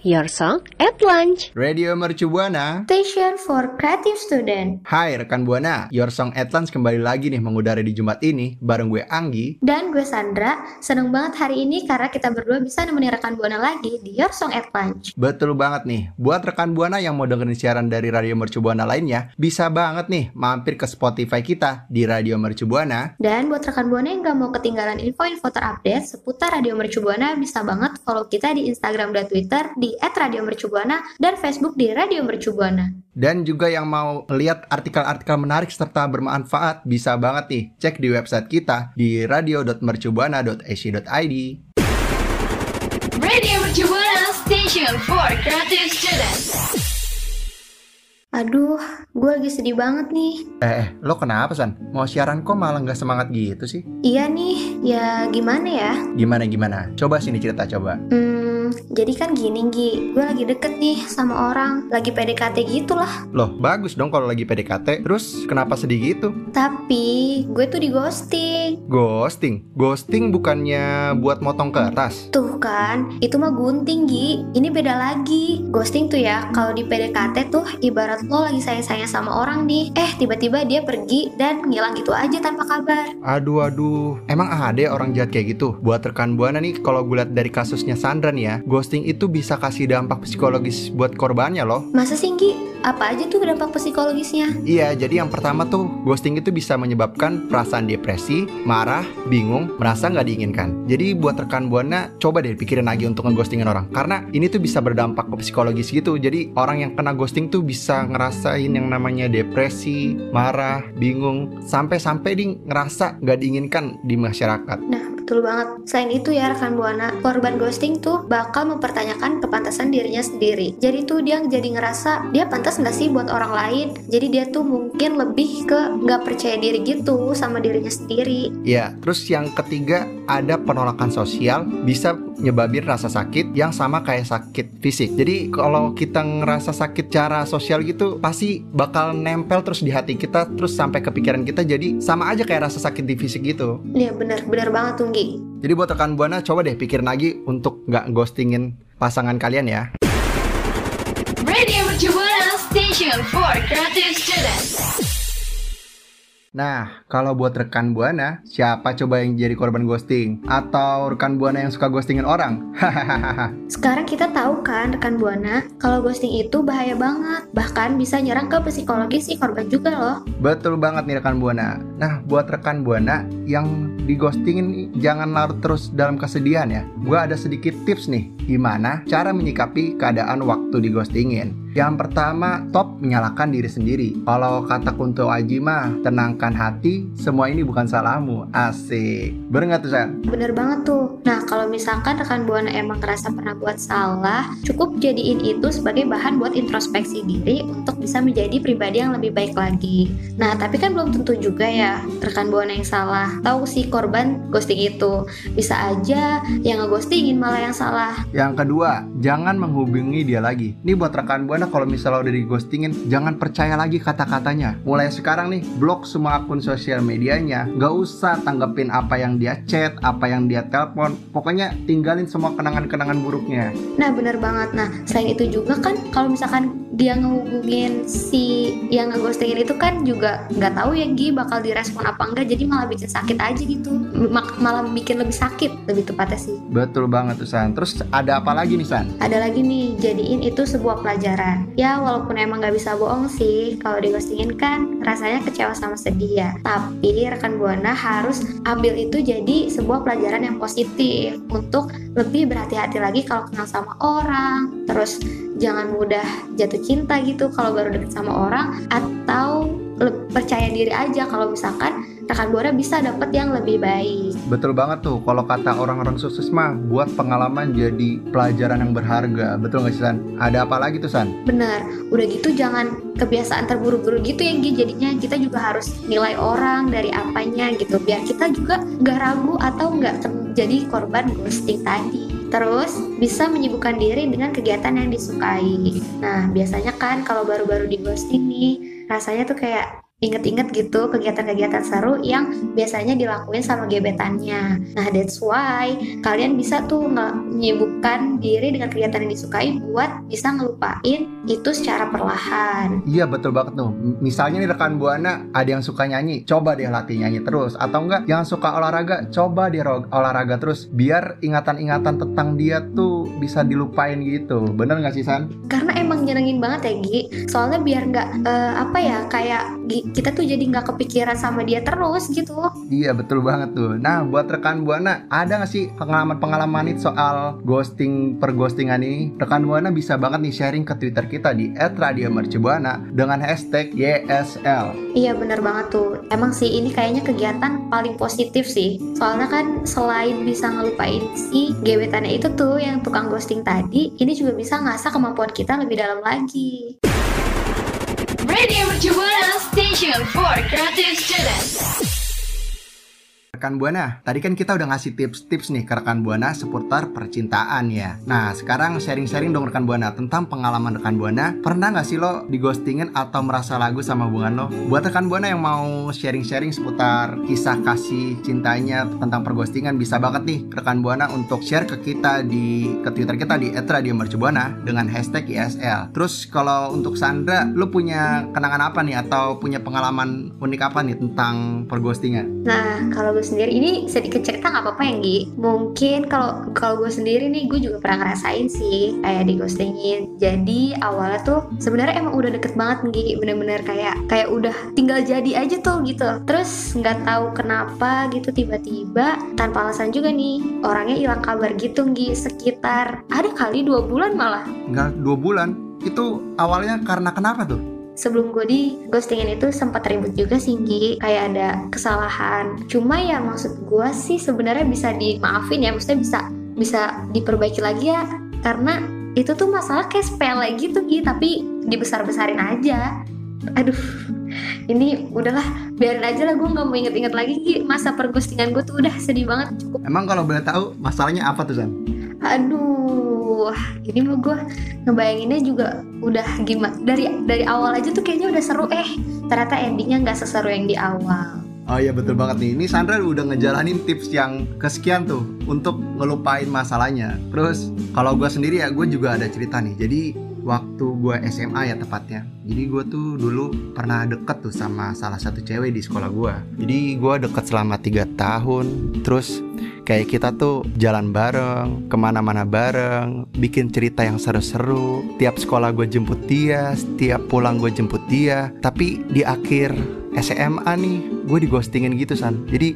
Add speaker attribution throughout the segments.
Speaker 1: Your Song at Lunch.
Speaker 2: Radio Mercu Buana.
Speaker 3: Station for Creative Student.
Speaker 2: Hai rekan Buana, Your Song at Lunch kembali lagi nih mengudara di Jumat ini bareng gue Anggi.
Speaker 3: Dan gue Sandra, seneng banget hari ini karena kita berdua bisa nemenin rekan Buana lagi di Your Song at Lunch.
Speaker 2: Betul banget nih, buat rekan Buana yang mau dengerin siaran dari Radio Mercu Buana lainnya, bisa banget nih mampir ke Spotify kita di Radio Mercu Buana.
Speaker 3: Dan buat rekan Buana yang gak mau ketinggalan info-info terupdate seputar Radio Mercu Buana, bisa banget follow kita di Instagram dan Twitter di @radiomercubuana dan Facebook di Radio Mercu Buana.
Speaker 2: Dan juga yang mau lihat artikel-artikel menarik serta bermanfaat, bisa banget nih cek di website kita di radio.mercubuana.ac.id.
Speaker 1: Radio Mercubuana Station for Creative Students.
Speaker 3: Aduh, gue lagi sedih banget nih.
Speaker 2: Eh, eh, lo kenapa San? Mau siaran kok malah nggak semangat gitu sih?
Speaker 3: Iya nih, ya gimana ya?
Speaker 2: Gimana gimana? Coba sini cerita coba.
Speaker 3: Hmm, jadi kan gini Gi, gue lagi deket nih sama orang, lagi PDKT gitu lah.
Speaker 2: Loh, bagus dong kalau lagi PDKT. Terus kenapa sedih gitu?
Speaker 3: Tapi gue tuh di ghosting.
Speaker 2: Ghosting. Ghosting bukannya buat motong kertas.
Speaker 3: Tuh kan, itu mah gunting Gi. Ini beda lagi. Ghosting tuh ya, kalau di PDKT tuh ibarat lo lagi sayang-sayang sama orang nih. Eh, tiba-tiba dia pergi dan ngilang gitu aja tanpa kabar.
Speaker 2: Aduh aduh, emang ada ya orang jahat kayak gitu? Buat rekan buana nih, kalau gue lihat dari kasusnya Sandra nih ya, ghosting itu bisa kasih dampak psikologis buat korbannya loh.
Speaker 3: Masa sih Gi? Apa aja tuh dampak psikologisnya?
Speaker 2: Iya, jadi yang pertama tuh ghosting itu bisa menyebabkan perasaan depresi, marah, bingung, merasa nggak diinginkan. Jadi buat rekan buana, coba deh pikirin lagi untuk ngeghostingin orang, karena ini tuh bisa berdampak ke psikologis gitu. Jadi orang yang kena ghosting tuh bisa ngerasain yang namanya depresi, marah, bingung, sampai-sampai di ngerasa nggak diinginkan di masyarakat.
Speaker 3: Nah, betul banget. Selain itu ya rekan Buana, korban ghosting tuh bakal mempertanyakan kepantasan dirinya sendiri. Jadi tuh dia jadi ngerasa dia pantas nggak sih buat orang lain. Jadi dia tuh mungkin lebih ke nggak percaya diri gitu sama dirinya sendiri.
Speaker 2: Ya, terus yang ketiga ada penolakan sosial bisa nyebabin rasa sakit yang sama kayak sakit fisik. Jadi kalau kita ngerasa sakit cara sosial gitu pasti bakal nempel terus di hati kita terus sampai ke pikiran kita jadi sama aja kayak rasa sakit di fisik gitu.
Speaker 3: Iya bener, bener banget tuh Gi.
Speaker 2: Jadi buat rekan buana coba deh pikirin lagi untuk nggak ghostingin pasangan kalian ya.
Speaker 1: Mercubuana Station for Creative Students.
Speaker 2: Nah, kalau buat rekan buana, siapa coba yang jadi korban ghosting? Atau rekan buana yang suka ghostingin orang? Hahaha.
Speaker 3: Sekarang kita tahu kan rekan Buana, kalau ghosting itu bahaya banget. Bahkan bisa nyerang ke psikologis si korban juga loh.
Speaker 2: Betul banget nih rekan buana. Nah, buat rekan buana yang di ghostingin nih, jangan larut terus dalam kesedihan ya. Gua ada sedikit tips nih, gimana cara menyikapi keadaan waktu di ghostingin. Yang pertama, top menyalahkan diri sendiri. Kalau kata Kunto Aji mah, tenangkan hati, semua ini bukan salahmu. Asik. Bener nggak tuh, San?
Speaker 3: Bener banget tuh. Nah, kalau misalkan rekan Buana emang ngerasa pernah buat salah, cukup jadiin itu sebagai bahan buat introspeksi diri untuk bisa menjadi pribadi yang lebih baik lagi. Nah, tapi kan belum tentu juga ya rekan Buana yang salah. Tahu si korban ghosting itu. Bisa aja yang ngeghostingin malah yang salah.
Speaker 2: Yang kedua, jangan menghubungi dia lagi. Ini buat rekan buana kalau misalnya udah di ghostingin, jangan percaya lagi kata-katanya. Mulai sekarang nih, blok semua akun sosial medianya. Gak usah tanggepin apa yang dia chat, apa yang dia telepon. Pokoknya tinggalin semua kenangan-kenangan buruknya.
Speaker 3: Nah, bener banget. Nah, selain itu juga kan kalau misalkan dia ngehubungin si yang ngeghostingin itu kan juga nggak tahu ya Gi bakal direspon apa enggak jadi malah bikin sakit aja gitu malah bikin lebih sakit lebih tepatnya sih
Speaker 2: Betul banget tuh San. Terus ada apa lagi nih San?
Speaker 3: ada lagi nih jadiin itu sebuah pelajaran ya walaupun emang nggak bisa bohong sih kalau dighostingin kan rasanya kecewa sama sedih ya tapi rekan buana harus ambil itu jadi sebuah pelajaran yang positif untuk lebih berhati-hati lagi kalau kenal sama orang terus jangan mudah jatuh cinta gitu kalau baru deket sama orang atau percaya diri aja kalau misalkan rekan buana bisa dapet yang lebih baik
Speaker 2: Betul banget tuh. Kalau kata orang-orang sukses mah, buat pengalaman jadi pelajaran yang berharga. Betul nggak sih San? Ada apa lagi tuh San?
Speaker 3: Bener, udah gitu jangan kebiasaan terburu-buru gitu ya Gi. Jadinya kita juga harus nilai orang dari apanya gitu Biar kita juga nggak ragu atau nggak jadi korban ghosting tadi Terus bisa menyibukkan diri dengan kegiatan yang disukai. Nah, biasanya kan kalau baru-baru di ghosting nih, rasanya tuh kayak inget-inget gitu kegiatan-kegiatan seru yang biasanya dilakuin sama gebetannya. Nah, that's why kalian bisa tuh menyibukkan diri dengan kegiatan yang disukai buat bisa ngelupain itu secara perlahan.
Speaker 2: Iya betul banget tuh. Misalnya nih rekan buana ada yang suka nyanyi, coba deh latih nyanyi terus. Atau enggak yang suka olahraga, coba deh olahraga terus. Biar ingatan-ingatan tentang dia tuh bisa dilupain gitu. Bener nggak sih San?
Speaker 3: Karena emang nyenengin banget ya Gi. Soalnya biar nggak uh, apa ya kayak kita tuh jadi nggak kepikiran sama dia terus gitu.
Speaker 2: Iya betul banget tuh. Nah buat rekan buana ada nggak sih pengalaman-pengalaman itu soal ghosting per ghostingan ini? Rekan buana bisa banget nih sharing ke Twitter kita di @radiomercubuana dengan hashtag YSL.
Speaker 3: Iya bener banget tuh. Emang sih ini kayaknya kegiatan paling positif sih. Soalnya kan selain bisa ngelupain si gebetannya itu tuh yang tukang ghosting tadi, ini juga bisa ngasah kemampuan kita lebih dalam lagi.
Speaker 1: Radio Mercu Buana Station for Creative Students.
Speaker 2: Rekan Buana, tadi kan kita udah ngasih tips-tips nih ke rekan Buana seputar percintaan ya. Nah, sekarang sharing-sharing dong rekan Buana tentang pengalaman rekan Buana. Pernah nggak sih lo dighostingin atau merasa lagu sama hubungan lo? Buat rekan Buana yang mau sharing-sharing seputar kisah kasih cintanya tentang perghostingan bisa banget nih rekan Buana untuk share ke kita di ke Twitter kita di @radiomercubuana dengan hashtag ISL. Terus kalau untuk Sandra, lo punya kenangan apa nih atau punya pengalaman unik apa nih tentang perghostingan?
Speaker 3: Nah, kalau sendiri. Ini sedikit cerita nggak apa-apa ya Gi mungkin kalau kalau gue sendiri nih gue juga pernah ngerasain sih kayak di ghostingin. Jadi awalnya tuh sebenarnya emang udah deket banget Gi bener-bener kayak kayak udah tinggal jadi aja tuh gitu. Terus nggak tahu kenapa gitu tiba-tiba tanpa alasan juga nih orangnya hilang kabar gitu Gi sekitar ada kali dua bulan malah.
Speaker 2: Nggak dua bulan. Itu awalnya karena kenapa tuh
Speaker 3: sebelum gue di ghostingin itu sempat ribut juga sih Gi. Kayak ada kesalahan. Cuma ya maksud gue sih sebenarnya bisa dimaafin ya. Maksudnya bisa bisa diperbaiki lagi ya. Karena itu tuh masalah kayak sepele gitu Gi. Tapi dibesar-besarin aja. Aduh ini udahlah. Biarin aja lah gue nggak mau inget-inget lagi Gi. Masa perghostingan gue tuh udah sedih banget cukup.
Speaker 2: Emang kalau boleh tahu masalahnya apa tuh San?
Speaker 3: aduh ini mah gue ngebayanginnya juga udah gimana dari dari awal aja tuh kayaknya udah seru eh ternyata endingnya nggak seseru yang di awal
Speaker 2: Oh iya betul banget nih. Ini Sandra udah ngejalanin tips yang kesekian tuh untuk ngelupain masalahnya. Terus kalau gue sendiri ya gue juga ada cerita nih. Jadi waktu gue SMA ya tepatnya. Jadi gue tuh dulu pernah deket tuh sama salah satu cewek di sekolah gue. Jadi gue deket selama tiga tahun. Terus kayak kita tuh jalan bareng, ke mana-mana bareng, bikin cerita yang seru-seru. Tiap sekolah gue jemput dia, setiap pulang gue jemput dia. Tapi di akhir SMA nih gue digostingin gitu san jadi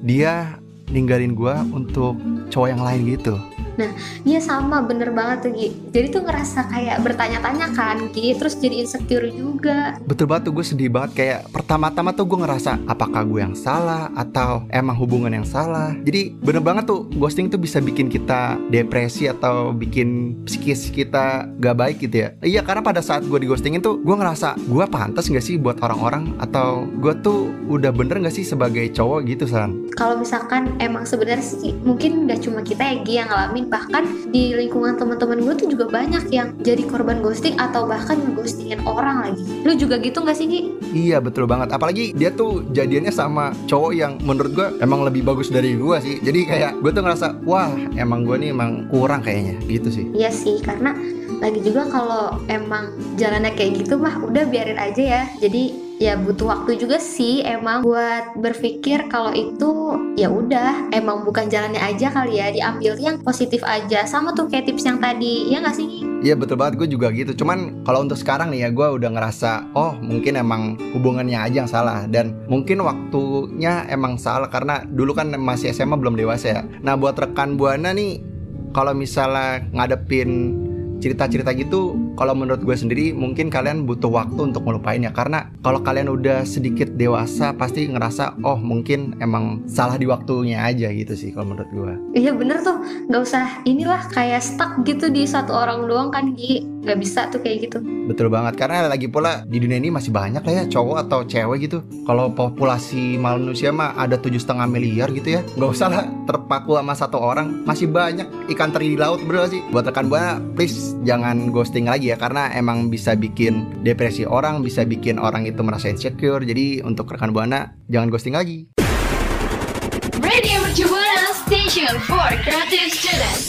Speaker 2: dia ninggalin gue untuk cowok yang lain gitu
Speaker 3: Nah, iya sama bener banget tuh Gi. Jadi tuh ngerasa kayak bertanya-tanya kan Gi, terus jadi insecure juga.
Speaker 2: Betul banget tuh gue sedih banget kayak pertama-tama tuh gue ngerasa apakah gue yang salah atau emang hubungan yang salah. Jadi bener banget tuh ghosting tuh bisa bikin kita depresi atau bikin psikis kita gak baik gitu ya. Iya karena pada saat gue di ghostingin tuh gue ngerasa gue pantas gak sih buat orang-orang atau gue tuh udah bener gak sih sebagai cowok gitu San?
Speaker 3: Kalau misalkan emang sebenarnya sih mungkin gak cuma kita ya Gi yang ngalamin bahkan di lingkungan teman-teman gue tuh juga banyak yang jadi korban ghosting atau bahkan ngeghostingin orang lagi. Lu juga gitu gak sih Gi?
Speaker 2: Iya betul banget. Apalagi dia tuh jadiannya sama cowok yang menurut gue emang lebih bagus dari gue sih. Jadi kayak gue tuh ngerasa wah emang gue nih emang kurang kayaknya. Gitu sih.
Speaker 3: Iya sih karena lagi juga kalau emang jalannya kayak gitu mah udah biarin aja ya. Jadi ya butuh waktu juga sih emang buat berpikir kalau itu ya udah emang bukan jalannya aja kali ya diambil yang positif aja. Sama tuh kayak tips yang tadi ya nggak sih?
Speaker 2: Iya betul banget gue juga gitu. Cuman kalau untuk sekarang nih ya gue udah ngerasa Oh mungkin emang hubungannya aja yang salah. Dan mungkin waktunya emang salah Karena dulu kan masih SMA belum dewasa ya. Nah buat rekan Buana nih Kalau misalnya ngadepin cerita-cerita gitu kalau menurut gue sendiri mungkin kalian butuh waktu untuk melupainnya karena kalau kalian udah sedikit dewasa pasti ngerasa oh mungkin emang salah di waktunya aja gitu sih kalau menurut gue.
Speaker 3: Iya bener tuh, nggak usah inilah kayak stuck gitu di satu orang doang kan Gi, nggak bisa tuh kayak gitu.
Speaker 2: Betul banget karena lagi pula di dunia ini masih banyak lah ya cowok atau cewek gitu. Kalau populasi manusia mah ada tujuh setengah miliar gitu ya, nggak usah lah terpaku sama satu orang. Masih banyak ikan teri di laut bro sih. Buat rekan buana, please jangan ghosting lagi ya karena emang bisa bikin depresi orang, bisa bikin orang itu merasa insecure. Jadi untuk rekan buana jangan ghosting lagi.
Speaker 4: Radio Mercubuana Station for Creative Students.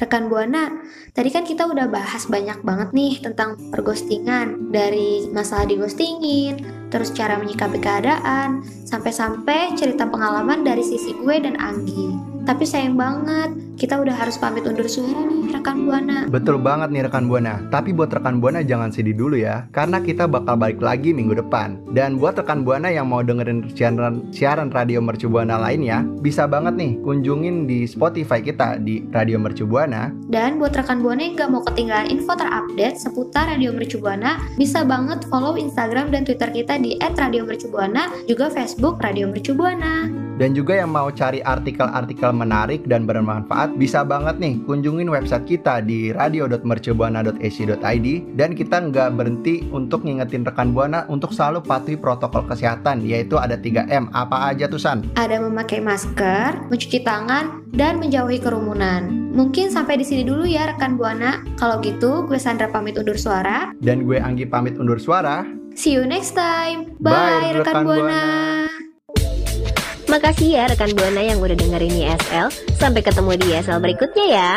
Speaker 3: Rekan Buana, tadi kan kita udah bahas banyak banget nih tentang perghostingan Dari masalah digostingin, terus cara menyikapi keadaan Sampai-sampai cerita pengalaman dari sisi gue dan Anggi Tapi sayang banget, kita udah harus pamit undur suara nih rekan Buana
Speaker 2: Betul banget nih rekan Buana. Tapi buat rekan Buana jangan sedih dulu ya, karena kita bakal balik lagi minggu depan. Dan buat rekan Buana yang mau dengerin siaran siaran radio Mercu Buana lainnya, bisa banget nih kunjungin di Spotify kita di Radio Mercu Buana.
Speaker 3: Dan buat rekan Buana yang gak mau ketinggalan info terupdate seputar Radio Mercu Buana Bisa banget follow Instagram dan Twitter kita di @radiomercubuana Juga Facebook Radio Mercu Buana
Speaker 2: Dan juga yang mau cari artikel-artikel menarik dan bermanfaat, bisa banget nih kunjungin website kita di radio.mercubuana.ac.id dan kita nggak berhenti untuk ngingetin rekan Buana untuk selalu patuhi protokol kesehatan, yaitu ada 3M. Apa aja tuh San?
Speaker 3: ada memakai masker, mencuci tangan, dan menjauhi kerumunan. Mungkin sampai di sini dulu ya rekan Buana. Kalau gitu, gue Sandra pamit undur suara.
Speaker 2: Dan gue Anggi pamit undur suara.
Speaker 3: See you next time.
Speaker 2: Bye,
Speaker 3: Bye,
Speaker 2: rekan
Speaker 3: rekan, Buana.
Speaker 2: Buana.
Speaker 1: Makasih ya rekan Buana yang udah dengerin ISL. Sampai ketemu di ISL berikutnya ya.